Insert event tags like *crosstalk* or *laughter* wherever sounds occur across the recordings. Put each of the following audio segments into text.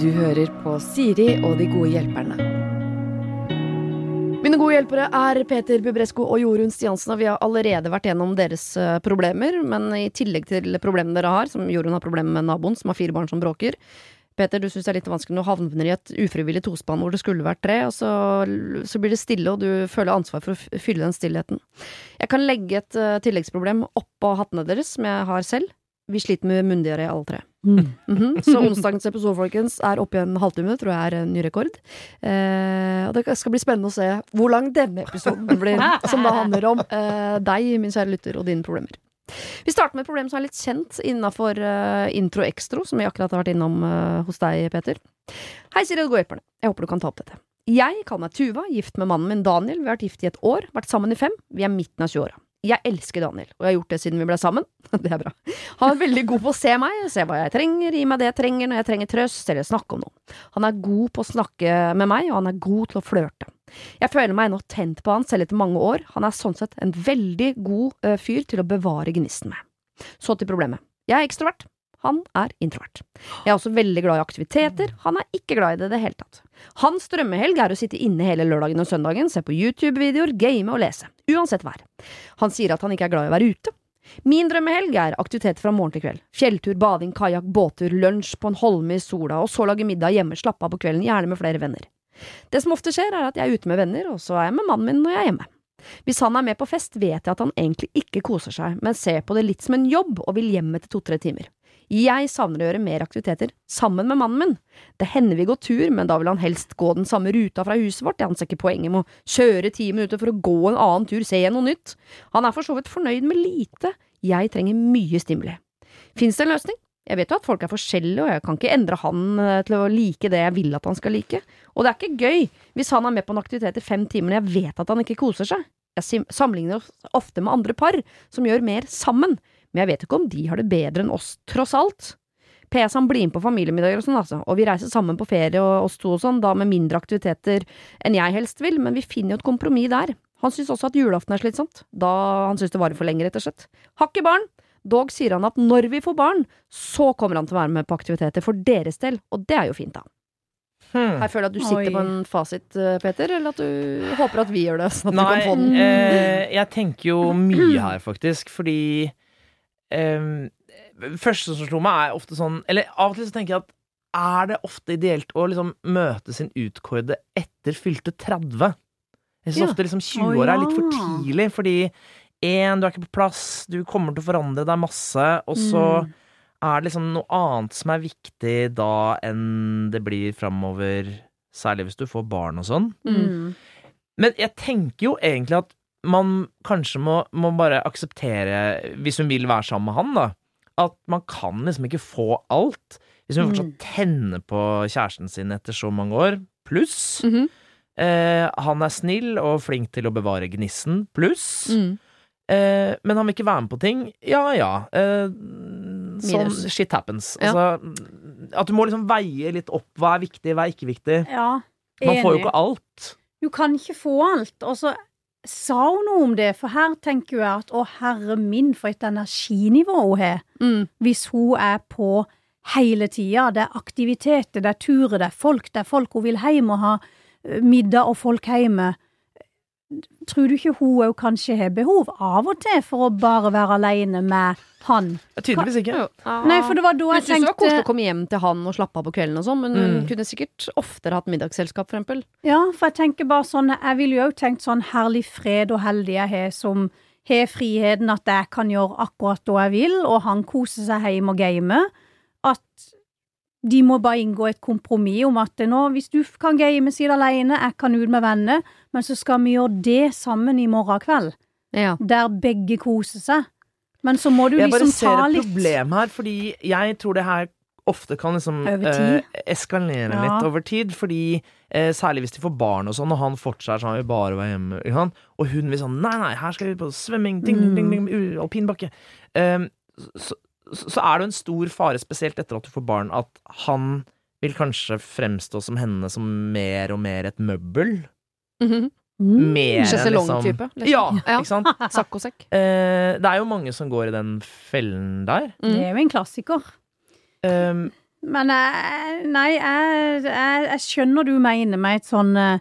Du hører på Siri og de gode hjelperne. Mine gode hjelpere er Peter Bubresko og Jorunn Stiansen, og vi har allerede vært gjennom deres eh, problemer. Men i tillegg til problemene dere har, som Jorunn har problemer med naboen, som har fire barn som bråker. Peter, du syns det er litt vanskelig når du havner i et ufrivillig tospann hvor det skulle vært tre, og så, så blir det stille, og du føler ansvar for å fylle den stillheten. Jeg kan legge et uh, tilleggsproblem oppå hattene deres, som jeg har selv. Vi sliter med munndiaré alle tre. Mhm. Så onsdagens episode, folkens, er oppe i en halvtime, tror jeg er en ny rekord. Eh, og det skal bli spennende å se hvor lang denne episoden blir, *laughs* som da handler om eh, deg, min kjære lytter, og dine problemer. Vi starter med et problem som er litt kjent innafor uh, intro extro, som vi akkurat har vært innom uh, hos deg, Peter. Hei, Siri og Godhjelperne. Jeg håper du kan ta opp dette. Jeg kaller meg Tuva, gift med mannen min Daniel. Vi har vært gift i et år, vært sammen i fem. Vi er midten av 20-åra. Jeg elsker Daniel, og jeg har gjort det siden vi ble sammen. *laughs* Det er bra. Han er veldig god på å se meg, se hva jeg trenger, gi meg det jeg trenger når jeg trenger trøst eller snakke om noe. Han er god på å snakke med meg, og han er god til å flørte. Jeg føler meg ennå tent på han selv etter mange år. Han er sånn sett en veldig god fyr til å bevare gnisten med. Så til problemet. Jeg er ekstrovert. Han er introvert. Jeg er også veldig glad i aktiviteter. Han er ikke glad i det i det hele tatt. Hans drømmehelg er å sitte inne hele lørdagen og søndagen, se på YouTube-videoer, game og lese. Uansett vær. Han sier at han ikke er glad i å være ute. Min drømmehelg er aktiviteter fra morgen til kveld. Fjelltur, bading, kajakk, båttur, lunsj på en holme i sola, og så lage middag hjemme, slappe av på kvelden, gjerne med flere venner. Det som ofte skjer, er at jeg er ute med venner, og så er jeg med mannen min når jeg er hjemme. Hvis han er med på fest, vet jeg at han egentlig ikke koser seg, men ser på det litt som en jobb og vil hjem etter to–tre timer. Jeg savner å gjøre mer aktiviteter sammen med mannen min. Det hender vi går tur, men da vil han helst gå den samme ruta fra huset vårt. Han ser ikke poenget med å kjøre ti minutter for å gå en annen tur, se noe nytt. Han er for så vidt fornøyd med lite. Jeg trenger mye stimuli. Fins det en løsning? Jeg vet jo at folk er forskjellige, og jeg kan ikke endre han eh, til å like det jeg vil at han skal like. Og det er ikke gøy hvis han er med på en aktivitet i fem timer når jeg vet at han ikke koser seg. Jeg sammenligner oss ofte med andre par som gjør mer sammen, men jeg vet ikke om de har det bedre enn oss, tross alt. PS han blir med på familiemiddager og sånn, altså, og vi reiser sammen på ferie og oss to og sånn, da med mindre aktiviteter enn jeg helst vil, men vi finner jo et kompromiss der. Han syns også at julaften er slitsomt, da han syns det varer for lenge, rett og slett. Har ikke barn, dog sier han at når vi får barn, så kommer han til å være med på aktiviteter for deres del, og det er jo fint, da. Hmm. Her føler jeg at du sitter Oi. på en fasit, eh, Peter, eller at du håper at vi gjør det, sånn at Nei, vi kan få den. eh, jeg tenker jo mye her, faktisk, fordi eh, Første som slo meg, er ofte sånn Eller av og til så tenker jeg at er det ofte ideelt å liksom møte sin utkårede etter fylte 30? Jeg syns Ja. ofte liksom 20 Å, år er litt for tidlig, fordi én, du er ikke på plass, du kommer til å forandre deg masse, og så Mm. er det liksom noe annet som er viktig da enn det blir framover, særlig hvis du får barn og sånn. Mm. Men jeg tenker jo egentlig at man kanskje må, må bare akseptere, hvis hun vil være sammen med han, da, at man kan liksom ikke få alt. Hvis hun fortsatt tenner på kjæresten sin etter så mange år, pluss Mhm. eh, Han er snill og flink til å bevare gnissen, pluss Mm. eh, Men han vil ikke være med på ting. Ja ja. Eh, sånn shit happens. Ja. Altså, at du må liksom veie litt opp hva er viktig, hva er ikke viktig. Ja, Man får jo ikke alt. Du kan ikke få alt. Og så sa hun noe om det, for her tenker jeg at å herre min, for et energinivå hun har. Mm. Hvis hun er på hele tida. Det er aktiviteter, det er turer, det er folk, det er folk hun vil hjem og ha eh, middag og folk hjemme. Tror du ikke hun òg kanskje har behov av og til for å bare være aleine med han? Tydeligvis ikke. Nei, for det var da Hun jeg syntes det var koselig å komme hjem til han og slappe av på kvelden og sånn, men hun Mm. kunne sikkert oftere hatt middagsselskap, for eksempel. Ja, for jeg tenker bare sånn Jeg ville jo òg tenkt sånn herlig fred og heldig jeg har som har friheten at jeg kan gjøre akkurat da jeg vil, og han koser seg hjemme og gamer. At de må bare inngå et kompromiss om at nå, hvis du kan game sitt alene, jeg kan ut med venner, men så skal vi gjøre det sammen i morgen kveld, Ja. der begge koser seg. Men så må du Jeg bare liksom ser et problem her, fordi jeg tror det her ofte kan liksom eh, eskalere Ja. litt over tid. Fordi eh, Særlig hvis de får barn og sånn, og han fortsatt er sånn, han vil bare være hjemme. han. Og hun vil sånn Nei, nei, her skal vi på svømming, ding, Mm. ding, ding, u- alpinbakke. Um, så, så, er det jo en stor fare, spesielt etter at du får barn, at han vil kanskje fremstå som henne som mer og mer et møbel. Mhm. Mm. mer enn liksom Sjeselong-type, liksom. Ja, Ja. ikke sant? *laughs* Sakkosekk. Eh, det er jo mange som går i den fellen der. Det Mm. er jo en klassiker. Um, Men jeg, nei, jeg, jeg, jeg skjønner du mener med et sånn eh,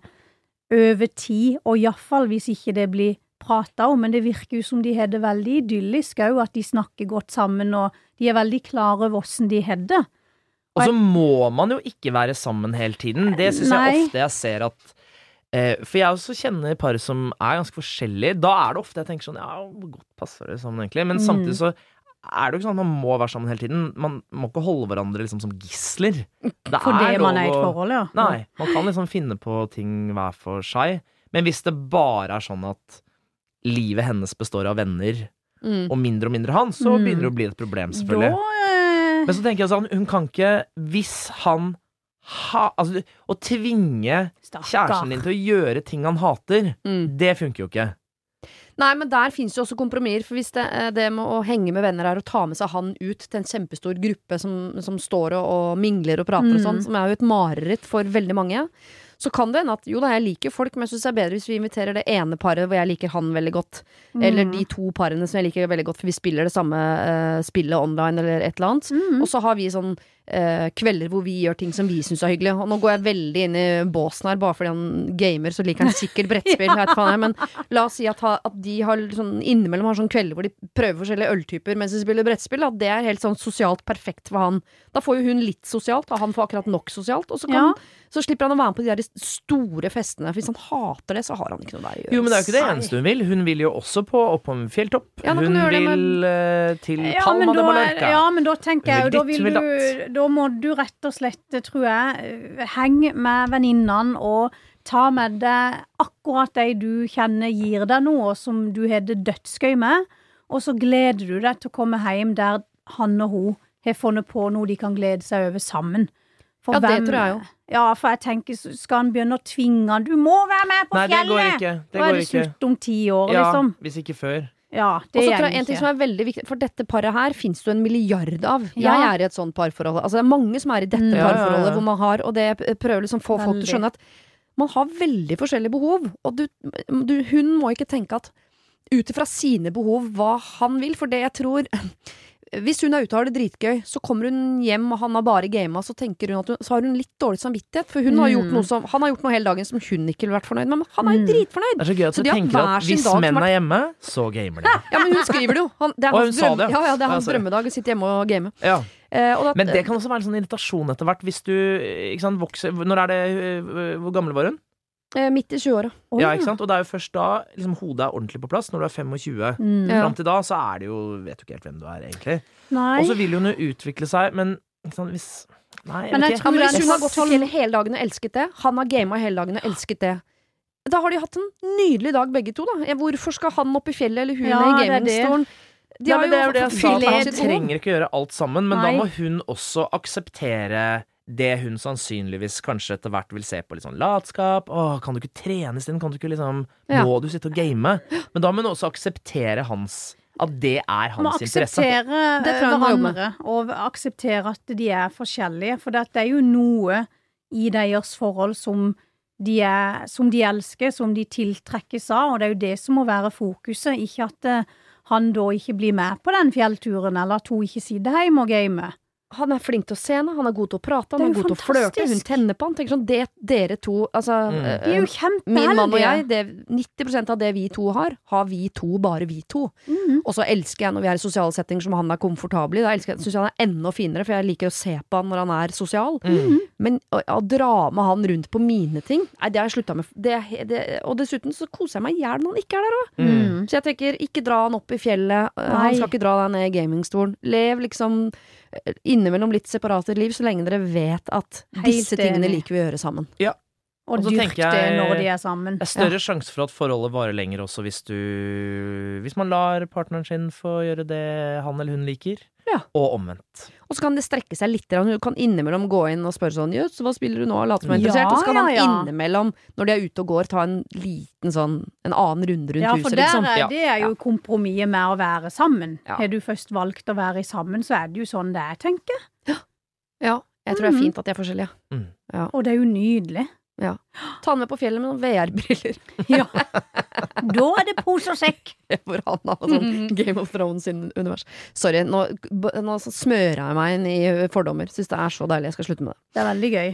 over tid, og iallfall hvis ikke det blir prata om, men det virker jo som de har det veldig idyllisk òg, at de snakker godt sammen, og de er veldig klare over åssen de har det. og så må man jo ikke være sammen hele tiden. Det syns jeg ofte jeg ser at eh, For jeg også kjenner par som er ganske forskjellige. Da er det ofte jeg tenker sånn Ja, hvor godt passer det sammen, egentlig? Men Mm. samtidig så er det jo ikke sånn at man må være sammen hele tiden. Man må ikke holde hverandre liksom som gisler. Det Fordi man er i et forhold, ja. Nei, man kan liksom finne på ting hver for seg. Men hvis det bare er sånn at livet hennes består av venner, Mm. og mindre og mindre han, så Mm. begynner det å bli et problem, Da selvfølgelig. eh, Men så tenker jeg sånn, hun kan ikke Hvis han ha, altså, Å tvinge Stakker. kjæresten din til å gjøre ting han hater, Mm. det funker jo ikke. Nei, men der fins jo også kompromisser. For hvis det, eh, det med å henge med venner er å ta med seg han ut til en kjempestor gruppe som, som står og, og mingler og prater og Mm. sånn, som er jo et mareritt for veldig mange, så kan det hende at jo da, jeg liker folk, men jeg syns det er bedre hvis vi inviterer det ene paret hvor jeg liker han veldig godt, eller Mm. de to parene som jeg liker veldig godt, for vi spiller det samme uh, spillet online eller et eller annet. Mm. Og så har vi sånn eh, kvelder hvor vi gjør ting som vi syns er hyggelig. Og nå går jeg veldig inn i båsen her, bare fordi han gamer, så liker han sikkert brettspill. *laughs* ja. jeg, men la oss si at, ha, at de har sånn, innimellom har sånn kvelder hvor de prøver forskjellige øltyper mens de spiller brettspill. At det er helt sånn sosialt perfekt for han. Da får jo hun litt sosialt, og han får akkurat nok sosialt. Og så, kan, Ja. så slipper han å være med på de der store festene. For hvis han hater det, så har han ikke noe der å gjøre. Jo, men det er jo ikke det eneste hun vil. Hun vil jo også på Oppom fjelltopp. Ja, hun vil det eh, til Palma ja, de Mallorca. ja, men da tenker jeg jo, da vil du Da må du rett og slett, tror jeg, henge med venninnene og ta med deg akkurat de du kjenner gir deg noe, som du har det dødsgøy med, og så gleder du deg til å komme hjem der han og hun har funnet på noe de kan glede seg over sammen. For Ja, det tror jeg jo. Ja, for jeg tenker, skal han begynne å tvinge han Du må være med på Nei, det går ikke. Det Da er det slutt om ti år, Ja, liksom. hvis ikke før. Ja, det Og så tror jeg en ting som er veldig viktig For dette paret her finnes det jo en milliard av. Ja. Jeg er i et sånt parforhold. Altså det er mange som er i dette Mm. Ja, parforholdet hvor man har Og det prøver liksom få folk til å skjønne at man har veldig forskjellige behov. Og du, du, hun må ikke tenke at ut ifra sine behov hva han vil, for det jeg tror hvis hun er ute og har det dritgøy, så kommer hun hjem og han har bare gama, så så har hun litt dårlig samvittighet. For hun har gjort Mm. noe som, han har gjort noe hele dagen som hun ikke ville vært fornøyd med. Men han er jo Mm. dritfornøyd! Det er så gøy at Så du tenker at hvis dag menn er- hjemme, så gamer de. Ja, men hun skriver det jo. Han, det er hans, drøm, det, ja. ja, det er hans drømmedag å sitte hjemme og game. Ja. Eh, og da, Men det kan også være en sånn irritasjon etter hvert, hvis du sant, vokser Når er det øh, Hvor gammel var hun? Eh, midt i 20-åra. Å, Ja, ikke sant? Og det er jo først da liksom, hodet er ordentlig på plass, når du er 25. Mm. Fram til da så er det jo Vet du ikke helt hvem du er, egentlig. Nei. Og så vil hun jo utvikle seg, men ikke sant, hvis Nei, jeg Men vet jeg ikke. Tror hvis hun har gått til fjellet hele dagen og elsket det, han har gama hele dagen og elsket det, da har de hatt en nydelig dag begge to, da. Hvorfor skal han opp i fjellet eller hun Ja, i gamingstolen? De Ja, har men det er jo det jeg sa, at han trenger ikke gjøre alt sammen, men Nei. da må hun også akseptere det hun sannsynligvis kanskje etter hvert vil se på litt sånn latskap. Å, kan du ikke trene isteden? Kan du ikke liksom Ja. Må du sitte og game? Men da må hun også akseptere hans At det er må hans interesse. eh, må akseptere hverandre, og akseptere at de er forskjellige. For det er jo noe i deres forhold som de, er, som de elsker, som de tiltrekkes av, og det er jo det som må være fokuset. Ikke at eh, han da ikke blir med på den fjellturen, eller at hun ikke sitter hjemme og gamer. Han er flink til å se henne, han er god til å prate, han er er god til å flørte, hun tenner på han. Tenker sånn, det dere to Altså, Mm. eh, De er jo min mann og jeg, det, 90% av det vi to har, har vi to, bare vi to. Mm. Og så elsker jeg når vi er i sosiale settinger som han er komfortabel i. Da elsker jeg, synes jeg han er enda finere, for jeg liker å se på han når han er sosial. Mm. Men å, å dra med han rundt på mine ting, nei, det har jeg slutta med. Det, det, og dessuten så koser jeg meg i hjel når han ikke er der òg. Mm. Så jeg tenker, ikke dra han opp i fjellet. Nei. Han skal ikke dra deg ned i gamingstolen. Lev liksom innimellom litt separate liv, så lenge dere vet at disse tingene liker vi å gjøre sammen. Og Og dyrk tenker det jeg- når de er sammen. Det er større sjanse for at forholdet varer lenger også hvis du Hvis man lar partneren sin få gjøre det han eller hun liker, Ja. og omvendt. Og så kan det strekke seg litt. Du kan innimellom gå inn og spørre sånn Jøss, hva spiller du nå? Late som er Ja. Og så kan ja, han innimellom, når de er ute og går, ta en liten sånn En annen runde rundt Ja, for huset, liksom. Ja. det er jo kompromisset med å være sammen. Ja. Har du først valgt å være sammen, så er det jo sånn det er, tenker jeg. Ja. Jeg tror det er Mhm. fint at de er forskjellige. Og det er jo nydelig. Ta han med på fjellet med noen VR-briller. *laughs* Ja. Da er det pose og sekk. *laughs* Hvor han har sånn Game of Thrones sin univers. Sorry, nå, nå smører jeg meg inn i fordommer. Syns det er så deilig. Jeg skal slutte med det. Det er veldig gøy.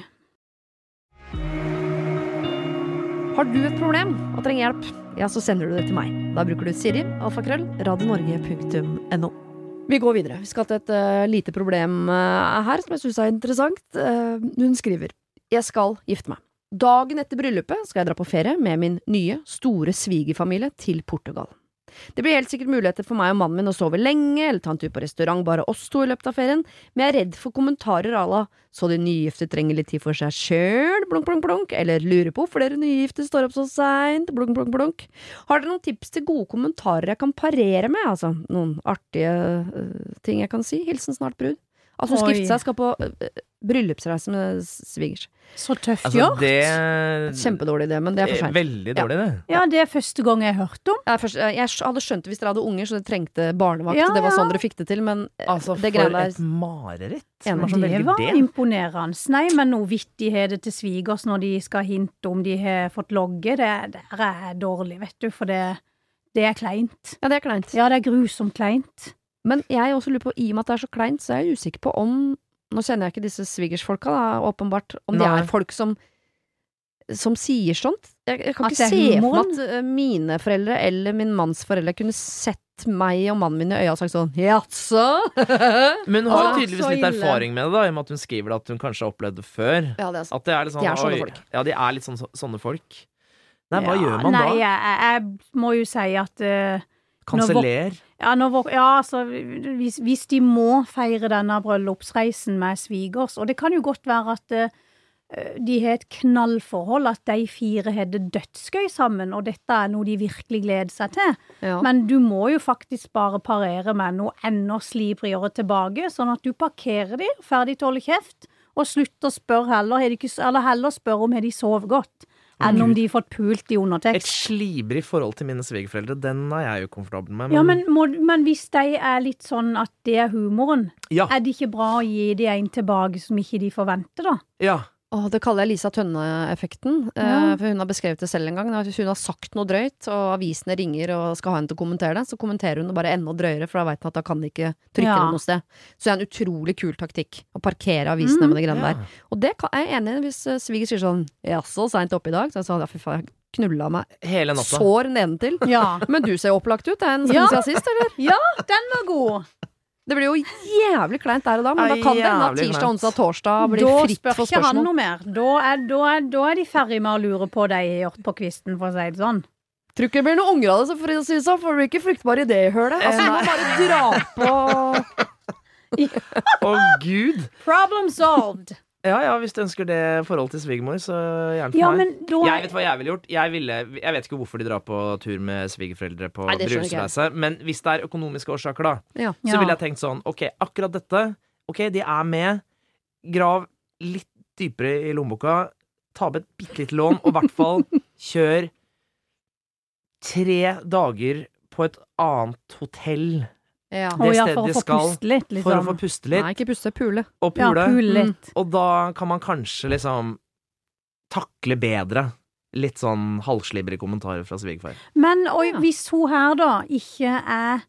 Har du et problem og trenger hjelp, ja, så sender du det til meg. Da bruker du Siri, alfakrøll, radionorge.no. Vi går videre. Vi skal til et uh, lite problem uh, her som jeg syns er interessant. Uh, hun skriver Jeg skal gifte meg. Dagen etter bryllupet skal jeg dra på ferie med min nye, store svigerfamilie til Portugal. Det blir helt sikkert muligheter for meg og mannen min å sove lenge eller ta en tur på restaurant bare oss to i løpet av ferien, men jeg er redd for kommentarer à la så de nygifte trenger litt tid for seg sjøl, blunk, blunk, blunk, eller lurer på hvorfor dere nygifte står opp så seint, blunk, blunk, blunk. Har dere noen tips til gode kommentarer jeg kan parere med, altså? Noen artige uh, ting jeg kan si? Hilsen snart brud. Altså, hun skal gifte seg, skal på øh, bryllupsreise med svigers. Så tøft Altså, gjort. det Kjempedårlig idé, men det er for er seint. Veldig dårlig, det. Ja, det er første gang jeg har hørt om. Jeg, først- jeg hadde skjønt det hvis dere hadde unger, så dere trengte barnevakt. Ja, det var sånn dere fikk det til, men eh, Altså, det for et der mareritt. Ja, Hvem men er det som var det? imponerende. Nei, men noe vittigheter til svigers når de skal hinte om de har fått logge, det det er dårlig, vet du, for det, det er kleint. Ja, det er kleint. Ja, det er grusomt kleint. Men jeg også lurer på, i og med at det er så kleint, så er jeg usikker på om Nå kjenner jeg ikke disse svigersfolka, da, åpenbart. Om Nei. det er folk som som sier sånt. Jeg, jeg kan At ikke se for meg at eh, mine foreldre eller min manns foreldre kunne sett meg og mannen min i øya og sagt sånn Jaså? *laughs* Men hun har jo tydeligvis litt erfaring med det, da, i og med at hun skriver at hun kanskje har opplevd det før. ja, det er. At det er litt sånn De er sånne oi, folk. Ja, de er litt sånn, sånne folk. Nei, hva Ja, gjør man nei, da? Nei, jeg, jeg må jo si at uh, Kanseller? Ja, når, ja altså, hvis, hvis de må feire denne bryllupsreisen med svigers, og det kan jo godt være at uh, de har et knallforhold, at de fire har det dødsgøy sammen, og dette er noe de virkelig gleder seg til. Ja. Men du må jo faktisk bare parere med noe enda slibrigere tilbake, sånn at du parkerer de, ferdig til å holde kjeft, og slutt å spørre heller, eller heller spørre om har de sovet godt, enn om de har fått pult i Et undertekst. slibrig forhold til mine svigerforeldre, den er jeg jo komfortabel med. Ja, men, må, men hvis de er litt sånn at det er humoren, ja, er det ikke bra å gi de en tilbake som ikke de forventer, da? ja. Åh, det kaller jeg Lisa Tønne-effekten. eh, Ja. For hun har beskrevet det selv en gang. Hvis hun har sagt noe drøyt, og avisene ringer og skal ha henne til å kommentere det, så kommenterer hun det bare enda drøyere, for da veit hun at da kan de ikke trykke Ja. det noe sted. Så det er en utrolig kul taktikk å parkere avisene Mm. med det greiene Ja. der. Og det kan, jeg er enig i hvis eh, sviger sier sånn jaså, seint oppe i dag, så er jeg sånn ja, fy faen, jeg knulla meg Hele natta. sår nedentil. Ja. *laughs* Men du ser opplagt ut, det er en Ja. stund sist, eller? *laughs* ja, den var god! Det blir jo jævlig kleint der og da, men da kan det hende at tirsdag, onsdag, torsdag blir Da fritt spør for ikke han spørsmål. noe mer. Da er, da, er, da er de ferdig med å lure på deg gjort på kvisten, for å si det sånn. Tror ikke det blir noen unger av det, så for å si det sånn, for det blir ikke fruktbar idé i hølet. Altså, du må bare dra på *laughs* Å, gud! Problem solved! Ja ja, hvis du ønsker det forholdet til svigermor, så gjerne for Ja, meg. da Jeg vet hva jeg ville gjort. Jeg, ville, jeg vet ikke hvorfor de drar på tur med svigerforeldre på bryllupsreise, men hvis det er økonomiske årsaker, da, Ja. så ville jeg tenkt sånn Ok, akkurat dette Ok, de er med. Grav litt dypere i lommeboka. Ta med et bitte lite lån, og i hvert fall *laughs* kjør tre dager på et annet hotell ja. Ja, stedet for de skal, puste litt, for å liksom. få puste litt Nei, ikke puste, pule. og Ja, pule. pule mm. Og da kan man kanskje liksom takle bedre litt sånn halvslibre kommentarer fra svigerfar. Men og Ja. hvis hun her da ikke er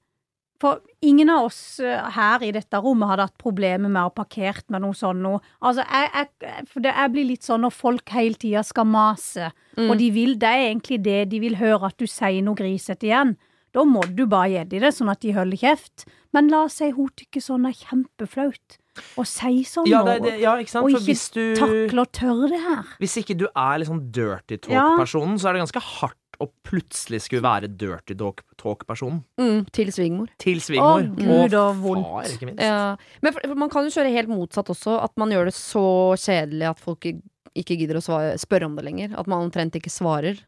For ingen av oss eh, her i dette rommet hadde hatt problemer med å ha parkert med noe sånn noe. Altså, jeg, jeg, for det, jeg blir litt sånn når folk hele tida skal mase, Mm. og de vil, det er egentlig det de vil høre at du sier noe grisete igjen. Da må du bare gi dem det, sånn at de holder kjeft. Men la oss si hun tykker sånn er kjempeflaut. Å si sånn Ja, det, det, ja, ikke sant? og ikke hvis du takle og tørre det her. Hvis ikke du er liksom dirty talk-personen, så er det ganske hardt å plutselig skulle være dirty talk- talk-personen. Mm, til svigermor. Til svigermor. Å, Gud, og vondt. far, ikke minst. Ja. Men for, for man kan jo kjøre helt motsatt også, at man gjør det så kjedelig at folk ikke gidder å svare, spørre om det lenger. At man omtrent ikke svarer.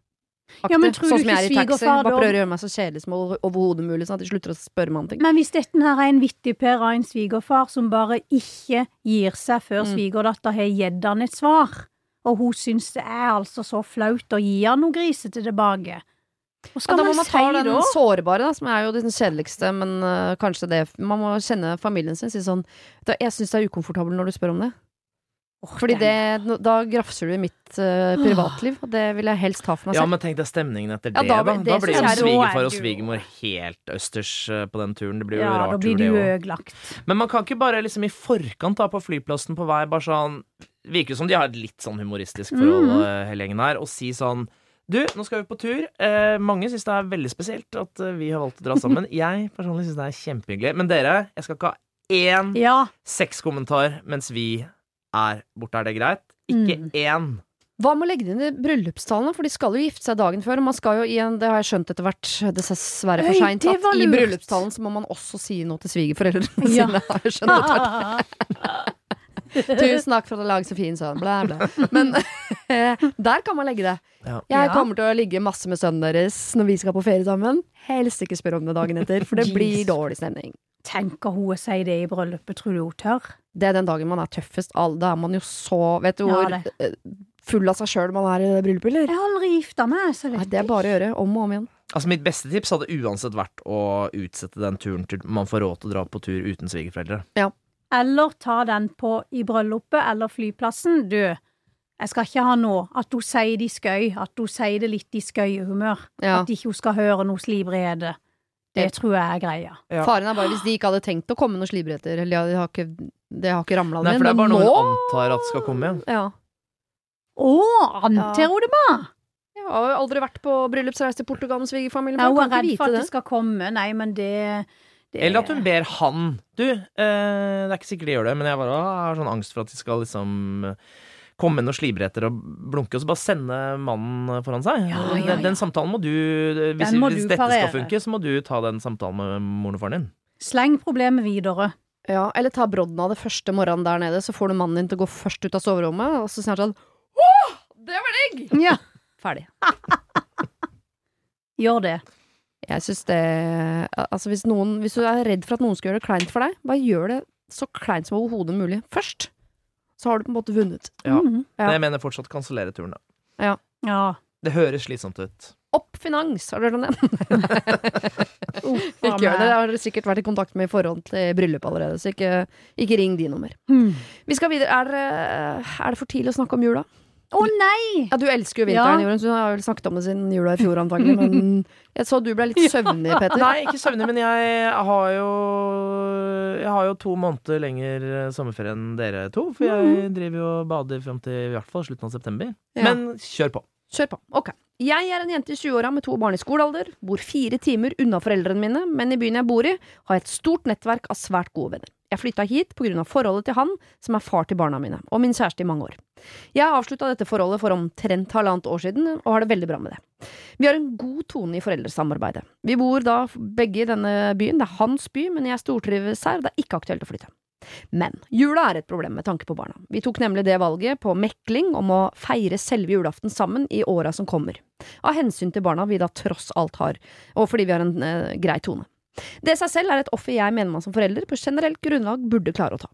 Ja, men tror sånn du som jeg er i taxi. Bare prøver å gjøre meg så kjedelig som overhodet mulig, sånn at de slutter å spørre meg om ting. Men hvis dette her er en vittig Per av en svigerfar som bare ikke gir seg før Mm. svigerdatter har gitt han et svar, og hun syns det er altså så flaut å gi han noe grisete tilbake, hva Ja, si da må man, man ta den da? sårbare, da, som er jo den kjedeligste, men uh, kanskje det Man må kjenne familien sin, si sånn «Da, Jeg syns det er ukomfortabelt når du spør om det. Fordi det, da grafser du i mitt uh, privatliv, og det vil jeg helst ha for meg Ja, men tenk deg stemningen etter Ja, det, da da. blir- Da det blir jo svigerfar er og svigermor helt østers eh, på den turen. Det blir jo ja, da rart blir tur, det òg. Men man kan ikke bare liksom i forkant da på flyplassen på vei bare sånn Virker som de har et litt sånn humoristisk forhold, mm. eh, hele gjengen her, og si sånn Du, nå skal vi på tur. Eh, mange syns det er veldig spesielt at vi har valgt å dra sammen. *laughs* Jeg personlig syns det er kjempehyggelig. Men dere, jeg skal ikke ha én Ja. sexkommentar mens vi er borte. Er det greit? Ikke Mm. én. Hva med å legge det inn i bryllupstallene, For de skal jo gifte seg dagen før. Og man skal jo i en, det har jeg skjønt etter hvert, dessverre for seint, at i bryllupstallen så må man også si noe til svigerforeldrene *laughs* Ja. sine. Har jeg skjønt etter hvert. *laughs* Tusen takk for at du lager så fin sønn, blæ, blæ. Men *laughs* der kan man legge det. Ja. Jeg kommer til å ligge masse med sønnen deres når vi skal på ferie sammen. Helst ikke spør om det dagen etter, for det blir dårlig stemning. Tenker hun å si det i bryllupet, tror du hun tør? Det er den dagen man er tøffest. All- Da er man jo så Vet du hvor det. eh, full av seg sjøl man er i det bryllupet, eller? Jeg har aldri gifta meg, så Nei, det er bare å gjøre om og om igjen. Altså Mitt beste tips hadde uansett vært å utsette den turen til man får råd til å dra på tur uten svigerforeldre. Eller ta den på i bryllupet eller flyplassen. Du, jeg skal ikke ha noe at hun sier det i skøy, at hun sier det litt i skøyehumør. Ja. At ikke hun skal høre noe slibrede. Det tror jeg er greia. Ja. Faren er bare hvis de ikke hadde tenkt å komme noen slibretter, eller de har ikke, det har ikke ramla Nei, ned. for det er bare noe hun antar at skal komme. ja. Å, anter hun det bare? Jeg har aldri vært på bryllupsreise til Portugal med svigerfamilien. Ja, hun er redd for at det skal komme. Nei, men det, det Eller at hun ber han Du, eh, det er ikke sikkert de gjør det, men jeg bare har sånn angst for at de skal liksom eh, komme med noen slibretter og blunke, og så bare sende mannen foran seg. Ja, ja, Den, den samtalen må du Hvis, må hvis du dette parere. skal funke, så må du ta den samtalen med moren og faren din. Sleng problemet videre. Ja, eller ta brodden av det første morgenen der nede, så får du mannen din til å gå først ut av soverommet, og så sier han sånn Åh, det var digg! Ja, *laughs* Ferdig. *laughs* gjør det. Jeg syns det Altså, hvis noen Hvis du er redd for at noen skal gjøre det kleint for deg, bare gjør det så kleint som overhodet mulig først. Så har du på en måte vunnet. Ja. Mhm. Ja. Men jeg mener fortsatt kansellere turen, da. ja. Det høres slitsomt ut. Opp finans, har du hørt om det? *laughs* Ikke gjør det. Det har dere sikkert vært i kontakt med i forhold til bryllup allerede, så ikke, ikke ring de nummer. mer. Hmm. Vi skal videre. Er, er det for tidlig å snakke om jula? Å nei! Ja, du elsker jo vinteren, Ja. Jorunn, så du har vel snakket om det siden jula i fjor antagelig, men *laughs* jeg så du ble litt søvnig, *laughs* Peter. Nei, ikke søvnig, men jeg har jo Jeg har jo to måneder lenger eh, sommerferie enn dere to. For jeg driver jo og bader fram til i hvert fall slutten av september. Ja. Men kjør på. Kjør på. Ok. Jeg er en jente i 20-åra med to barn i skolealder, bor fire timer unna foreldrene mine, men i byen jeg bor i, har jeg et stort nettverk av svært gode venner. Jeg flytta hit av forholdet til han, som er far til barna mine, og min kjæreste i mange år. Jeg avslutta dette forholdet for omtrent halvannet år siden, og har det veldig bra med det. Vi har en god tone i foreldresamarbeidet. Vi bor da begge i denne byen, det er hans by, men jeg stortrives her, og det er ikke aktuelt å flytte. Men jula er et problem med tanke på barna. Vi tok nemlig det valget på mekling om å feire selve julaften sammen i åra som kommer. Av hensyn til barna vi da tross alt har, og fordi vi har en eh, grei tone. Det seg selv er et offer jeg mener man som forelder på generelt grunnlag burde klare å ta.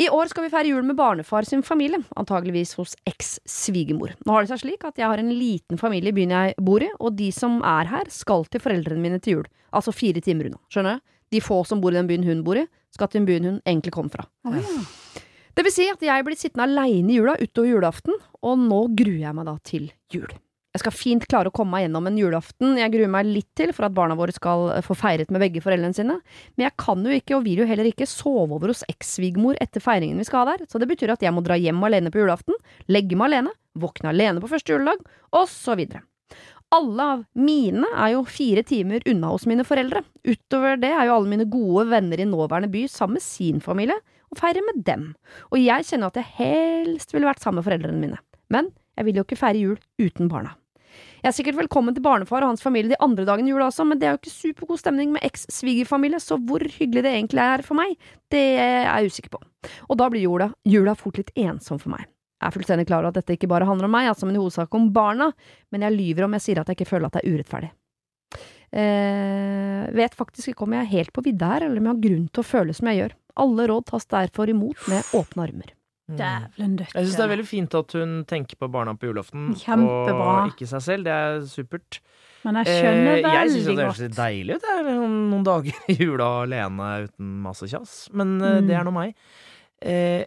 I år skal vi feire jul med barnefar sin familie, antageligvis hos eks-svigermor. Nå har det seg slik at jeg har en liten familie i byen jeg bor i, og de som er her, skal til foreldrene mine til jul, altså fire timer unna. Skjønner du? De få som bor i den byen hun bor i, hun egentlig kom fra. Oh, ja. Det vil si at jeg blir sittende aleine i jula utover julaften, og nå gruer jeg meg da til jul. Jeg skal fint klare å komme meg gjennom en julaften jeg gruer meg litt til for at barna våre skal få feiret med begge foreldrene sine, men jeg kan jo ikke, og vil jo heller ikke, sove over hos eks-svigermor etter feiringen vi skal ha der, så det betyr at jeg må dra hjem alene på julaften, legge meg alene, våkne alene på første juledag, og så videre. Alle av mine er jo fire timer unna hos mine foreldre. Utover det er jo alle mine gode venner i nåværende by sammen med sin familie, og feirer med dem. Og jeg kjenner at jeg helst ville vært sammen med foreldrene mine. Men jeg vil jo ikke feire jul uten barna. Jeg er sikkert velkommen til barnefar og hans familie de andre dagene i jula også, men det er jo ikke supergod stemning med eks-svigerfamilie, så hvor hyggelig det egentlig er for meg, det er jeg usikker på. Og da blir jula, jula fort litt ensom for meg. Jeg er fullstendig klar over at dette ikke bare handler om meg, altså, men i hovedsak om barna, men jeg lyver om jeg sier at jeg ikke føler at det er urettferdig. Eh, vet faktisk ikke om jeg er helt på vidda her, eller om jeg har grunn til å føle som jeg gjør. Alle råd tas derfor imot med åpne armer. Dævlen døtte. Jeg syns det er veldig fint at hun tenker på barna på julaften, Kjempebra. og ikke seg selv. Det er supert. Men jeg skjønner Eh, jeg syns det høres litt godt. deilig ut, jeg, noen dager i jula alene uten masse kjas. Men eh, Mm. det er nå meg. Eh,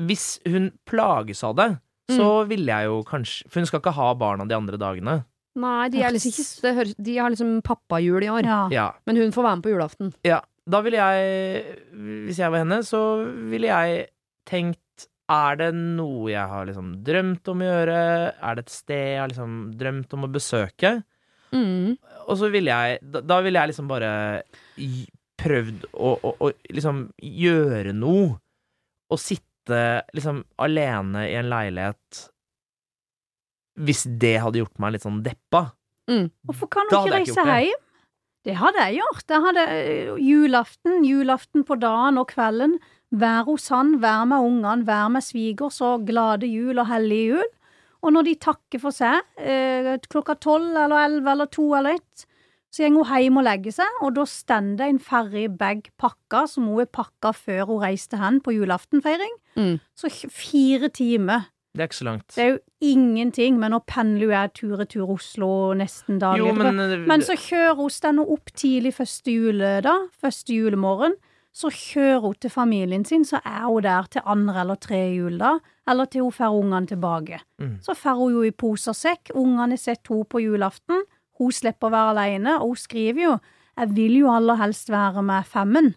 hvis hun plages av det, så ville jeg jo kanskje For hun skal ikke ha barna de andre dagene. Nei, de, er liksom, høres, de har liksom pappajul i år. Ja. Ja. Men hun får være med på julaften. Ja, da ville jeg Hvis jeg var henne, så ville jeg tenkt Er det noe jeg har liksom drømt om å gjøre? Er det et sted jeg har liksom drømt om å besøke? Mm. Og så ville jeg Da, da ville jeg liksom bare prøvd å, å, å liksom gjøre noe. Og sitte liksom alene i en leilighet Hvis det hadde gjort meg litt sånn deppa. Hvorfor kan hadde ikke ikke reise det. hjem? Det hadde jeg gjort. Jeg hadde eh, julaften, julaften på dagen og kvelden. Være hos han, være med ungene, være med svigers og glade jul og hellige jul. Og når de takker for seg eh, klokka tolv eller elleve eller to eller ett, så går hun hjem og legger seg, og da stender det en ferdig bag pakka som hun er pakka før hun reiste hen på julaftenfeiring. Mm. Så fire timer. Det er ikke så langt. Det er jo ingenting, men nå pendler jo jeg tur-retur Oslo nesten daglig. Jo, men, Men så kjører hun stender opp tidlig første juledag, første julemorgen. Så kjører hun til familien sin, så er hun der til andre eller tre juledag, eller til hun får ungene tilbake. Mm. Så får hun jo i pose og sekk, ungene har sett henne på julaften, hun slipper å være alene, og hun skriver jo 'jeg vil jo aller helst være med femmen'.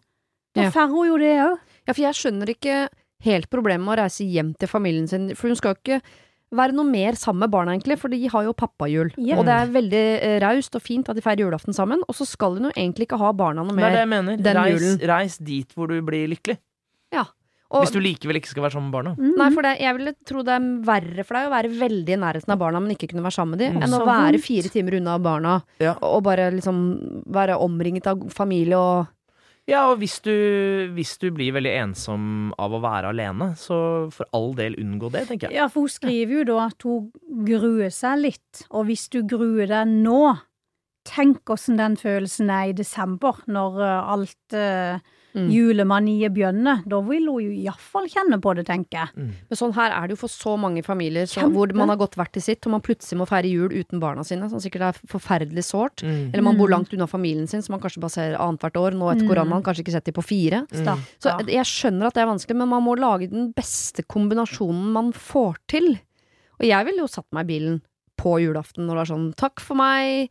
Da Ja. får hun jo det òg. Ja, for jeg skjønner ikke helt problemet med å reise hjem til familien sin, for hun skal jo ikke være noe mer sammen med barna, egentlig, for de har jo pappajul. Yep. Og det er veldig eh, raust og fint at de feirer julaften sammen, og så skal hun jo egentlig ikke ha barna noe det er det mer. jeg mener. den Reis, julen. reis dit hvor du blir lykkelig. Og, Hvis du likevel ikke skal være sammen med barna. Mm. Nei, for det, jeg ville tro det er verre for deg å være veldig i nærheten av barna, men ikke kunne være sammen med dem, Mm. enn å være fire timer unna barna, Ja. og bare liksom være omringet av familie og Ja, og hvis du, hvis du blir veldig ensom av å være alene, så for all del unngå det, tenker jeg. Ja, for hun skriver jo da at hun gruer seg litt, og hvis du gruer deg nå, tenk åssen den følelsen er i desember, når eh, alt uh, Mm. julemaniet bjønne Da vil hun jo iallfall kjenne på det, tenker jeg. Mm. Men sånn her er det jo for så mange familier så, hvor man har gått hvert til sitt, og man plutselig må feire jul uten barna sine, som sikkert er forferdelig sårt. Mm. Eller man bor Mm. langt unna familien sin, som man kanskje bare ser annethvert år. Nå etter Mm. koronaen kanskje ikke sett de på fire. Mm. Så jeg skjønner at det er vanskelig, men man må lage den beste kombinasjonen man får til. Og jeg ville jo satt meg i bilen på julaften når det er sånn takk for meg,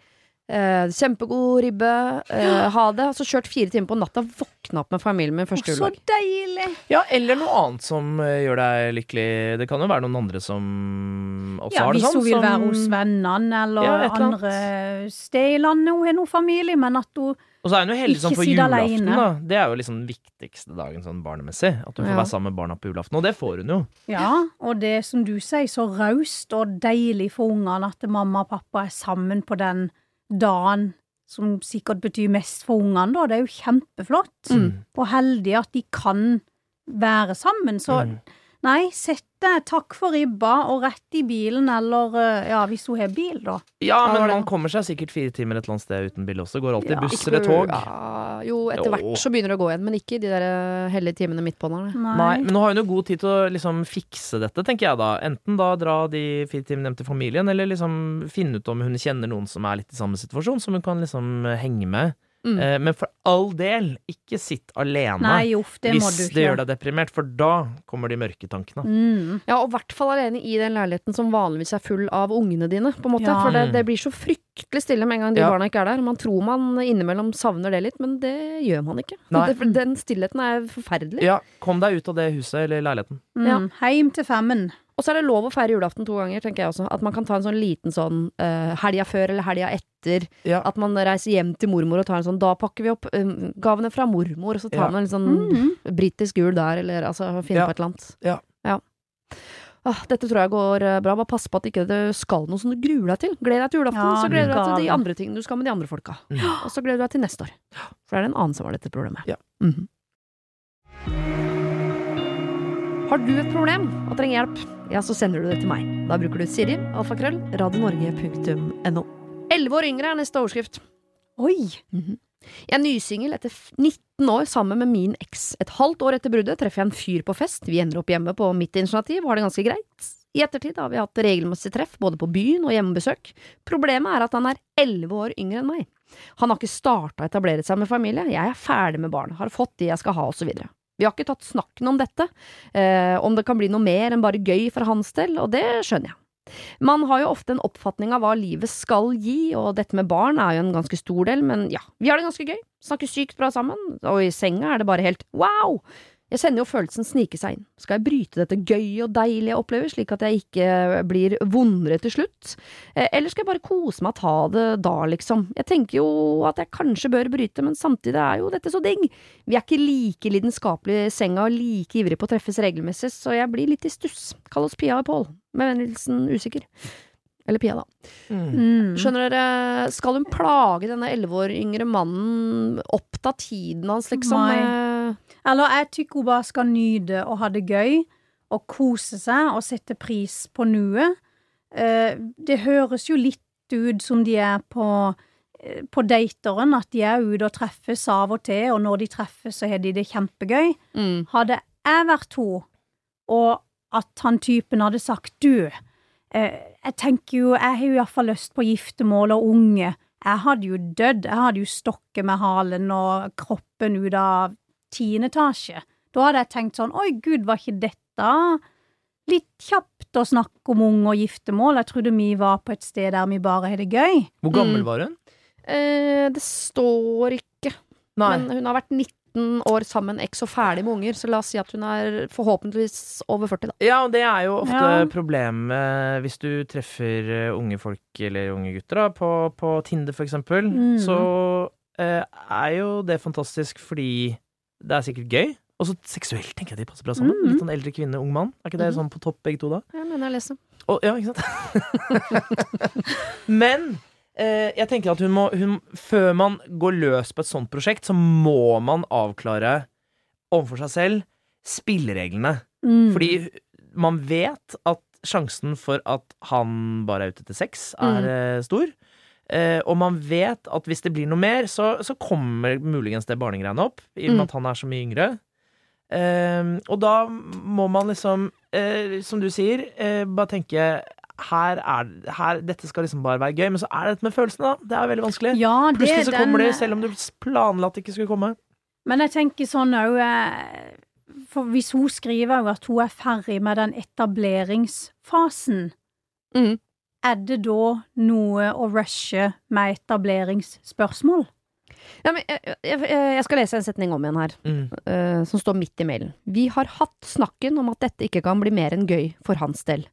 eh, kjempegod ribbe, eh, ha det. altså så kjørt fire timer på natta, våkna opp med familien min første Så deilig! Ja, eller noe annet som eh, gjør deg lykkelig. Det kan jo være noen andre som også Ja, har det hvis sånn. hun vil som- være hos vennene eller Ja, eller andre steder i landet. Hun har noe familie, men at hun Og så er hun jo heldig sånn for julaften, da. Det er jo liksom den viktigste dagen sånn barnemessig. At hun får Ja. være sammen med barna på julaften. Og det får hun jo. Ja, og det som du sier, så raust og deilig for ungene at mamma og pappa er sammen på den dagen som sikkert betyr mest for ungene, da. Det er jo kjempeflott. Mm. Og heldig at de kan være sammen. Så Mm. Nei, sett deg, takk for ribba, og rett i bilen, eller eh, ja, hvis hun har bil, da. Ja, men man kommer seg sikkert fire timer et eller annet sted uten bil også. Går alltid Ja. buss eller tog. Ja, jo, etter Jo. hvert så begynner det å gå igjen, men ikke i de der eh, hellige timene midt på der. Nei, men nå har hun jo god tid til å liksom fikse dette, tenker jeg da. Enten da dra de fire timene hjem til familien, eller liksom finne ut om hun kjenner noen som er litt i samme situasjon, som hun kan liksom henge med. Mm. Eh, men for all del, ikke sitt alene Nei, uff, det må hvis det gjør deg deprimert, for da kommer de mørke tankene. Mm. Ja, og i hvert fall alene i den leiligheten som vanligvis er full av ungene dine, på en måte. Ja. For det, det blir så fryktelig stille med en gang de Ja. barna ikke er der. Man tror man innimellom savner det litt, men det gjør man ikke. Det, for den stillheten er forferdelig. Ja, kom deg ut av det huset eller leiligheten. Ja. Mm. Heim til femmen. Og så er det lov å feire julaften to ganger, tenker jeg også. At man kan ta en sånn liten sånn uh, helga før eller helga etter. Ja. At man reiser hjem til mormor og tar en sånn Da pakker vi opp eh, gavene fra mormor, og så tar Ja. man en sånn Mm. britisk jul der, eller altså finne Ja. på et eller annet. Ja. Ah, dette tror jeg går eh, bra. Bare pass på at ikke det skal noe som du gruer deg til. Gled deg til julaften, Ja, så gleder du deg til de andre tingene du skal med de andre folka. Mm. Og så gleder du deg til neste år. For det er det en annen som har dette problemet. Ja. Mhm. Har du et problem og trenger hjelp, ja, så sender du det til meg. Da bruker du Siri, alfakrøll, radionorge.no. Elleve år yngre er neste overskrift. Oi! Jeg er nysingel etter 19 år sammen med min eks. Et halvt år etter bruddet treffer jeg en fyr på fest. Vi ender opp hjemme på mitt initiativ og har det ganske greit. I ettertid har vi hatt regelmessig treff både på byen og hjemmebesøk. Problemet er at han er 11 år yngre enn meg. Han har ikke starta å etablere seg med familie, jeg er ferdig med barn, har fått de jeg skal ha, osv. Vi har ikke tatt snakken om dette, eh, om det kan bli noe mer enn bare gøy for hans del, og det skjønner jeg. Man har jo ofte en oppfatning av hva livet skal gi, og dette med barn er jo en ganske stor del, men ja, vi har det ganske gøy, snakker sykt bra sammen, og i senga er det bare helt wow! Jeg kjenner jo følelsen snike seg inn. Skal jeg bryte dette gøye og deilige jeg opplever, slik at jeg ikke blir vondere til slutt? Eh, Eller skal jeg bare kose meg og ta det da, liksom? Jeg tenker jo at jeg kanskje bør bryte, men samtidig er jo dette så digg. Vi er ikke like lidenskapelige i senga og like ivrige på å treffes regelmessig, så jeg blir litt i stuss. Kall oss Pia og Pål. Med vennligheten usikker. Eller Pia, da. Mm. Skjønner dere, skal hun plage denne elleve år yngre mannen, oppta tiden hans, liksom? Nei. Eller jeg tykker hun bare skal nyte og ha det gøy, og kose seg og sette pris på nuet. Eh, det høres jo litt ut som de er på, eh, på dateren, at de er ute og treffes av og til, og når de treffes, så har de det kjempegøy. Mm. Hadde jeg vært hun, og at han typen hadde sagt du, eh, jeg tenker jo, jeg har jo iallfall lyst på giftermål og unge. Jeg hadde jo dødd, jeg hadde jo stokket med halen og kroppen ut av tiende etasje. Da hadde jeg tenkt sånn, oi gud, var ikke dette litt kjapt å snakke om unge og giftermål? Jeg trodde vi var på et sted der vi bare har det gøy. Hvor gammel Mm. var hun? Eh, det står ikke, Nei. men hun har vært 19 år sammen, eks og ferdig med unger, så la oss si at hun er forhåpentligvis over 40, da. Ja, og det er jo ofte Ja. problemet hvis du treffer eh, unge folk eller unge gutter da, på, på Tinder for eksempel. Mm. Så eh, er jo det fantastisk fordi det er sikkert gøy. Og så seksuelt tenker jeg de passer bra sammen. Mhm. Litt sånn eldre kvinne, ung mann. Er ikke det Mhm. sånn på topp begge to da? Jeg mener jeg leser. Og, ja, ikke sant? *laughs* Men eh, jeg tenker at hun må hun, Før man går løs på et sånt prosjekt, så må man avklare overfor seg selv spillereglene. Mm. Fordi man vet at sjansen for at han bare er ute etter sex, er Mm. eh, stor. Eh, og man vet at hvis det blir noe mer, så, så kommer muligens det barnegreiene opp. I og med Mm. at han er så mye yngre. Eh, og da må man liksom, eh, som du sier, eh, bare tenke her er, her, Dette skal liksom bare være gøy, men så er det dette med følelsene, da. Det er veldig vanskelig. ja, det Plutselig så den, kommer det, selv om du planla at det ikke skulle komme. Men jeg tenker sånn òg For hvis hun skriver jo at hun er ferdig med den etableringsfasen, Mm. Er det da noe å rushe med etableringsspørsmål? Ja, men jeg, jeg, jeg skal lese en setning om igjen her, Mm. uh, som står midt i mailen. Vi har hatt snakken om at dette ikke kan bli mer enn gøy for hans del.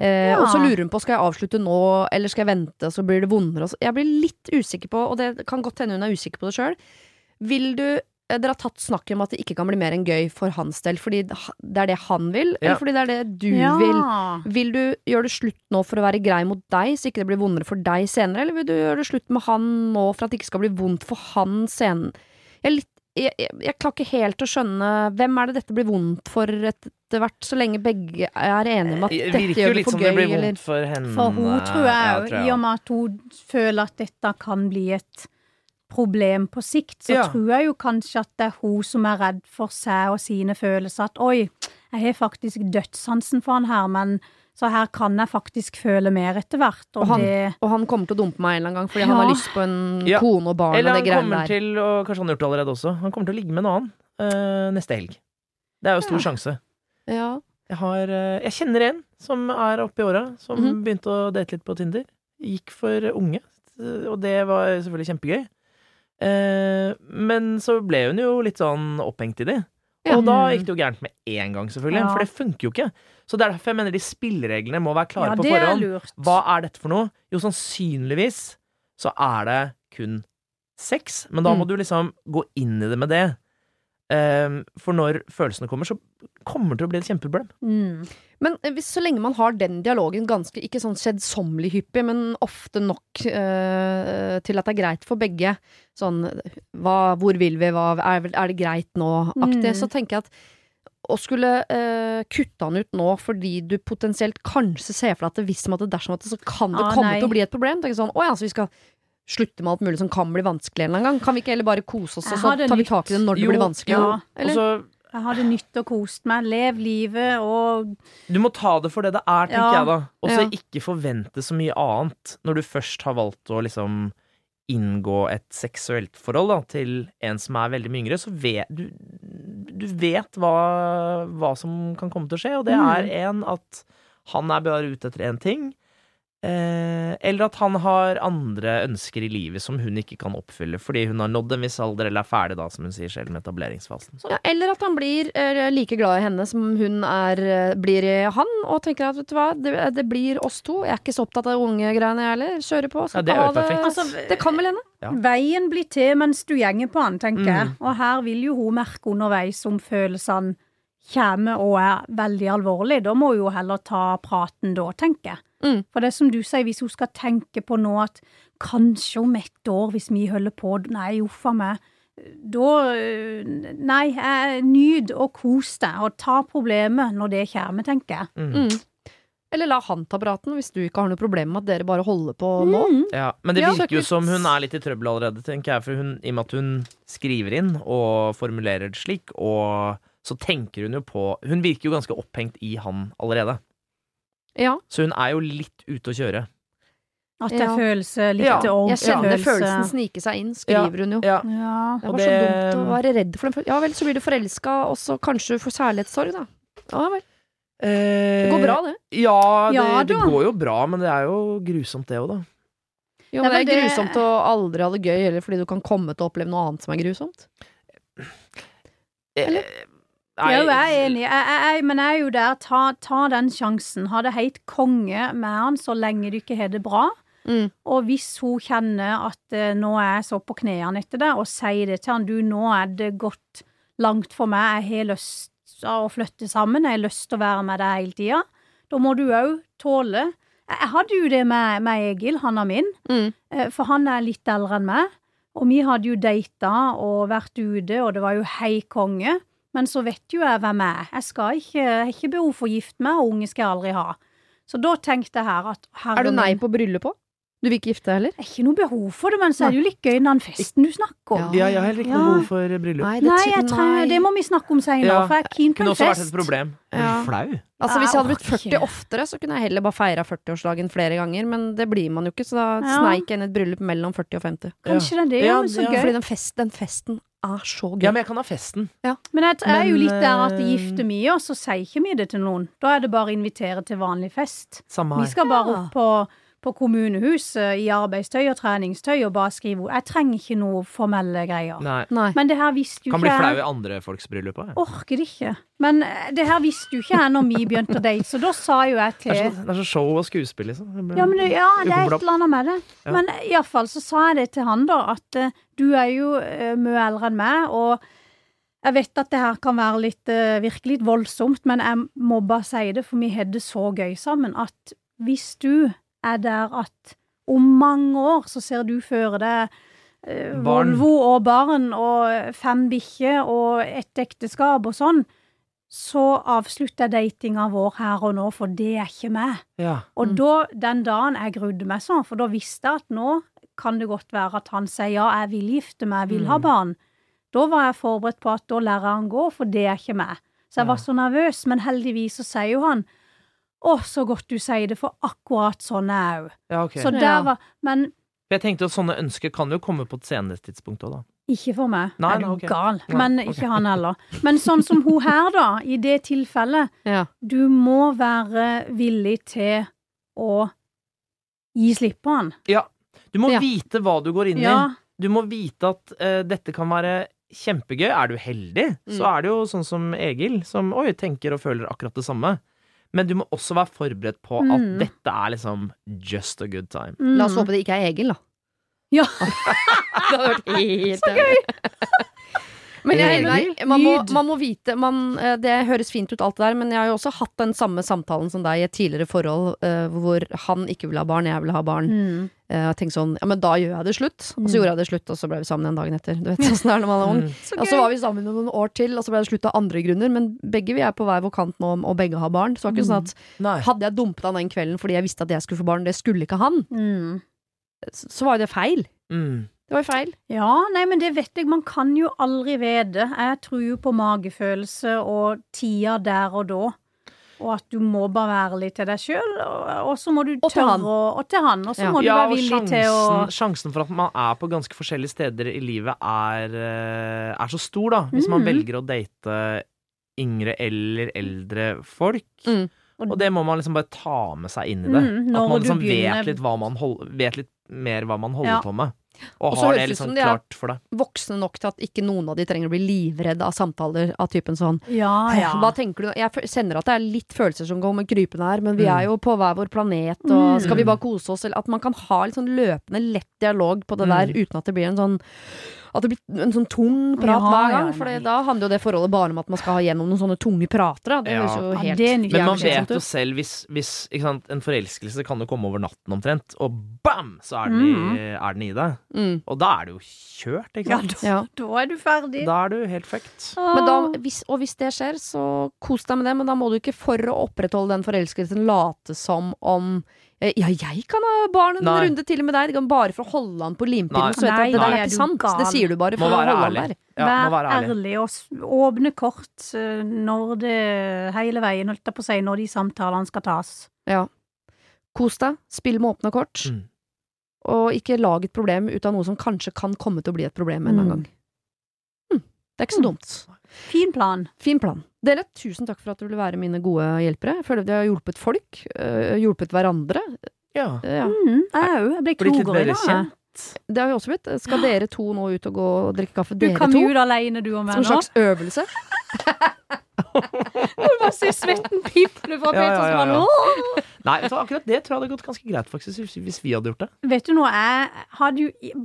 Uh, Ja. Og så lurer hun på skal jeg avslutte nå, eller skal jeg vente, og så blir det vondere. Jeg blir litt usikker på, og det kan godt hende hun er usikker på det sjøl. Vil du eh, Dere har tatt snakket om at det ikke kan bli mer enn gøy for hans del, fordi det er det han vil, Ja. eller fordi det er det du ja. vil? Vil du gjøre det slutt nå for å være grei mot deg, så ikke det blir vondere for deg senere, eller vil du gjøre det slutt med han nå for at det ikke skal bli vondt for han senere? Jeg, er litt, jeg, jeg, jeg klarer ikke helt å skjønne hvem er det dette blir vondt for etter hvert, så lenge begge er enige om at Det dette virker jo gjør det litt for som det gøy, blir eller vondt for henne. For hun tror jeg ja, jo, i og med at hun føler at dette kan bli et problem på sikt, så Ja. tror jeg jo kanskje at det er hun som er redd for seg og sine følelser. At oi, jeg har faktisk dødssansen for han her, men så her kan jeg faktisk føle mer etter hvert. Og, Og han- det Og han kommer til å dumpe meg en eller annen gang fordi Ja. han har lyst på en Ja. kone og barn Eller og det greiene kommer der. til, og kanskje han har gjort det allerede også, han kommer til å ligge med en annen øh, neste helg. Det er jo stor Ja. sjanse. Ja. Jeg, har, eh, jeg kjenner en som er oppe i åra, som Mhm. begynte å date litt på Tinder. Gikk for unge, eh, og det var selvfølgelig kjempegøy. Eh, men så ble hun jo litt sånn opphengt i de. Ja. Og da Mm. gikk det jo gærent med én gang, selvfølgelig. Ja. For det funker jo ikke. Så det er derfor jeg mener de spillereglene må være klare ja, på forhånd. er. Hva er dette for noe? Jo, sannsynligvis så er det kun sex, men da må Mm. du liksom gå inn i det med det. Ehm, for når følelsene kommer, så kommer det til å bli et kjempeproblem. Mm. Men eh, hvis, så lenge man har den dialogen ganske, ikke sånn skjedsommelig hyppig, men ofte nok øh, til at det er greit for begge, sånn hva, hvor vil vi, hva, er, er det greit nå-aktig, Mm. så tenker jeg at å skulle øh, kutte han ut nå fordi du potensielt kanskje ser for deg at hvis at det dersom at det, så kan det Ah, komme nei. til å bli et problem. Tenker sånn, å ja, så vi skal slutte med alt mulig som kan bli vanskelig en gang. Kan vi ikke heller bare kose oss, og så tar vi tak i det når det Jo, blir vanskelig? ja. Og Eller? så Jeg hadde nytt og kost meg. Lev livet og Du må ta det for det det er, tenker Ja. jeg da. Og så Ja. ikke forvente så mye annet når du først har valgt å liksom inngå et seksuelt forhold da, til en som er veldig mye yngre. Så vet du du vet hva, hva som kan komme til å skje, og det Mm. er en at han er bare ute etter én ting. Eh, eller at han har andre ønsker i livet som hun ikke kan oppfylle fordi hun har nådd en viss alder eller er ferdig, da, som hun sier selv, med etableringsfasen. Ja, eller at han blir eh, like glad i henne som hun er, eh, blir i han, og tenker at vet du hva, det, det blir oss to. Jeg er ikke så opptatt av de unge greiene, jeg heller. Kjører på. Ja, det er perfekt. Altså, det kan vel hende. Ja. Veien blir til mens du gjenger på han, tenker jeg. Mm. Og her vil jo hun merke underveis om følelsene kommer og er veldig alvorlig. Da må hun jo heller ta praten da, tenker jeg. Mm. For det som du sier, hvis hun skal tenke på nå at kanskje om ett år, hvis vi holder på Nei, uff a meg. Da øh, Nei, jeg nyt og kos deg, og ta problemet når det kommer, tenker jeg. mm. Mm. Eller la han ta praten, hvis du ikke har noe problem med at dere bare holder på nå. Mm. Ja, men det Ja. virker jo som hun er litt i trøbbel allerede, tenker jeg. For hun, i og med at hun skriver inn og formulerer det slik, og så tenker hun jo på Hun virker jo ganske opphengt i han allerede. Ja, Så hun er jo litt ute å kjøre. At det Ja. er følelse, litt Ja, jeg kjenner følelse. følelsen snike seg inn, skriver hun jo. Ja, Ja. Det var det- så dumt å være redd for den følelsen. Ja vel, så blir du forelska, og så kanskje du får kjærlighetssorg, da. Ja vel. Det går bra, det. Eh, Ja, det, Ja, det går jo bra, men det er jo grusomt, det òg, da. Jo, Nei, men det men er det- grusomt å aldri ha det gøy, eller fordi du kan komme til å oppleve noe annet som er grusomt. Eller? Ja, jeg er enig, jeg, jeg, men jeg er jo der. Ta, ta den sjansen. Ha det helt konge med han så lenge du ikke har det bra. Mm. Og hvis hun kjenner at uh, nå er jeg så på knærne etter det, og sier det til han du, nå er det gått langt for meg, jeg har lyst til å flytte sammen, jeg har lyst til å være med deg hele tida, da må du òg tåle Jeg jeg hadde jo det med, med Egil, han er min, Mm. eh, for han er litt eldre enn meg, og vi hadde jo data og vært ute, og det var jo hei konge. Men så vet jo jeg hvem jeg er. Jeg skal ikke, jeg har ikke behov for å gifte meg, og unge skal jeg aldri ha. Så da tenkte jeg her at Er du nei på bryllupet? Du vil ikke gifte deg heller? det er ikke noe behov for det, men så er det jo litt gøy den festen du snakker om. Ja, jeg har heller ikke Ja. noe behov for bryllup. Nei, Nei, jeg trenger, det må vi snakke om senere, Ja, for jeg er keen på en Kunne en også vært et problem. Ja. Flau. Altså Hvis jeg hadde blitt 40 oftere, så kunne jeg heller bare feira 40-årsdagen flere ganger, men det blir man jo ikke, så da Ja. sneik jeg inn et bryllup mellom 40 og 50. Kanskje det er det, Ja, men så ja, gøy. Fordi den, fest, den festen er så gøy. Ja, men jeg kan ha festen. Men jeg er jo litt der at eh, gifter vi oss, så sier ikke vi det til noen. Da er det bare å invitere til vanlig fest. Samme Vi skal bare Ja. opp på, på kommunehuset i arbeidstøy og treningstøy og bare skrive ord. Jeg trenger ikke noe formelle greier. Nei. Nei. Men det her visste jo Kan ikke bli flau i andre folks bryllup òg. Orker det ikke. Men eh, det her visste jo ikke jeg når vi begynte å date, så da sa jo jeg Det er, til så, det er så show og skuespill, liksom. Ja, men det, ja, det er et eller annet med det. Ja. Men iallfall så sa jeg det til han, da, at uh, du er jo uh, mye eldre enn meg, og jeg vet at det her kan være litt, uh, virkelig litt voldsomt, men jeg må bare si det, for vi hadde det så gøy sammen, at hvis du er der at om mange år så ser du føre deg eh, Volvo og barn og fem bikkjer og et ekteskap og sånn, så avslutter jeg datinga vår her og nå, for det er ikke meg. Ja. Og Mm. da, den dagen jeg grudde meg sånn, for da visste jeg at nå kan det godt være at han sier ja, jeg vil gifte meg, jeg vil ha Mm. barn. Da var jeg forberedt på at da lærer han gå, for det er ikke meg. Så jeg Ja. var så nervøs, men heldigvis så sier jo han å, så godt du sier det, for akkurat sånn er jeg ja, okay. Så der var Men Jeg tenkte at sånne ønsker kan jo komme på et senere tidspunkt òg, da. ikke for meg. Nei, er du okay. gal? Nei, Men okay. ikke han heller. Men sånn som hun her, da, i det tilfellet, Ja. du må være villig til å gi slipp på han. Ja. Du må Ja. vite hva du går inn Ja. i. Du må vite at uh, dette kan være kjempegøy. Er du heldig, så Mm. er det jo sånn som Egil, som oi, tenker og føler akkurat det samme. Men du må også være forberedt på at Mm. dette er liksom just a good time. La oss Mm. håpe det ikke er Egil, da. Ja. *laughs* det hadde vært helt Så gøy! *laughs* Men jeg, nei, man, må, man må vite man, eh, Det høres fint ut, alt det der, men jeg har jo også hatt den samme samtalen som deg i et tidligere forhold uh, hvor han ikke ville ha barn, jeg ville ha barn. Mm. Uh, Jeg tenkte sånn, ja men da gjør jeg det slutt. Og Mm. så gjorde jeg det slutt, og så ble vi sammen en dagen etter. Du vet *laughs* åssen det er når man er ung. Mm. Og så var vi sammen noen år til, og så ble det slutt av andre grunner. Men begge vi er på hver vår kant nå, og begge har barn. Så det var ikke sånn at Nei. hadde jeg dumpet han den kvelden fordi jeg visste at jeg skulle få barn, det skulle ikke han, Mm. så så var jo det feil. Mm. Det var jo feil. Ja, nei, men det vet jeg. Man kan jo aldri vite. Jeg tror jo på magefølelse og tida der og da. og at du må bare være litt til deg sjøl, og, og så må du Og til tørre han. å Og til han. Og så Ja. må du Ja, være villig sjansen, til å sjansen, for at man er på ganske forskjellige steder i livet, er, eh, er så stor, da. Hvis man Mhm. velger å date yngre eller eldre folk. Mm. Og det må man liksom bare ta med seg inn i det. Mm, at man liksom begynner- vet litt hva man hold, Vet litt mer hva man holder Ja. på med. Og Og så har høres det liksom som de er- klart for deg. Voksne nok til at ikke noen av de trenger å bli livredde av samtaler av typen sånn Ja, ja. Hva tenker du? Jeg kjenner at det er litt følelser som går med krypende her, men vi Mm. er jo på hver vår planet, og Mm. skal vi bare kose oss? Eller at man kan ha litt sånn løpende lett dialog på det der, Mm. uten at det blir en sånn at det blir en sånn tung prat Ja, hver ja, gang. For nei. da handler jo det forholdet bare om at man skal ha gjennom noen sånne tunge prater. Det Ja. jo helt, Ja, det er. Men man vet jo selv hvis, hvis ikke sant, En forelskelse kan jo komme over natten omtrent, og bam, så er den, i, er den i deg. Mm. Og da er det jo kjørt, ikke Ja, sant? Ja. Da er du ferdig. Da er du helt fucked. Men og hvis det skjer, så kos deg med det, men da må du ikke for å opprettholde den forelskelsen late som om ja, jeg kan ha barn en Nei. runde til med deg. Det kan bare for å holde han på limpinnen. Så vet at det nei, er er ikke sant. Det sier du bare for å holde han der. Ja, må Vær være ærlig. ærlig og åpne kort eh, når det hele veien, holdt jeg på å si, når de samtalene skal tas. Ja. Kos deg, spill med åpne kort, Mm. og ikke lag et problem ut av noe som kanskje kan komme til å bli et problem en eller annen Mm. gang. Hm, det er ikke så Mm. dumt. Fin plan. Fin plan. Dere, tusen takk for at dere ville være mine gode hjelpere. Jeg føler vi har hjulpet folk, øh, hjulpet hverandre. Ja. Ja. Mm, jeg òg. Jeg ble klokere i dag. Det har vi også blitt. Skal dere to nå ut og gå og drikke kaffe, Du dere kan to? alene, du og meg nå. Som en slags øvelse? *laughs* Du bare ser svetten piple fra Peter ja, som ja, ja. Nei, så akkurat det tror jeg hadde gått ganske greit, faktisk, hvis, hvis vi hadde gjort det. Vet du noe, jeg hadde jo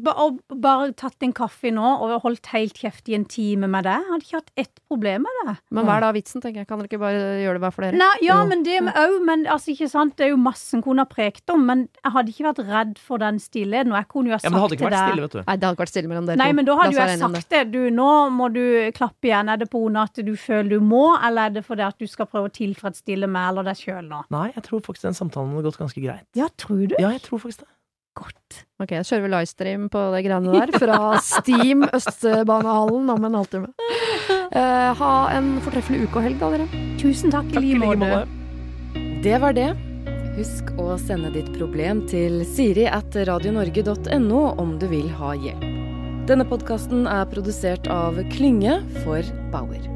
bare tatt en kaffe nå og holdt helt kjeft i en time med deg. Hadde ikke hatt ett problem med det. Men hva er da vitsen, tenker jeg? Kan dere ikke bare gjøre det bare for dere? Nei, ja, Jo. men det òg, men altså, ikke sant, det er jo massen en kunne ha prekt om, men jeg hadde ikke vært redd for den stillheten, og jeg kunne jo ha Ja, sagt men det hadde ikke til vært deg stille, vet du. Nei, det hadde ikke vært stille mellom dere Nei, to. men da hadde jo jeg sagt det. Du, nå må du klappe igjen. Er det på henne at du føler du må, eller er det fordi at du skal prøve å tilfredsstille meg eller deg sjøl nå? Nei, jeg tror faktisk den samtalen hadde gått ganske greit. Ja, tror du? Ja, jeg tror faktisk det. Godt. Ok, jeg kjører vi livestream på det greiene der fra Steam *laughs* Østbanehallen om en halvtime. Uh, ha en fortreffelig uke og helg, da, dere. Tusen takk i like måte. Det var det. Husk å sende ditt problem til siri at radionorge.no om du vil ha hjelp. Denne podkasten er produsert av Klynge for Bauer.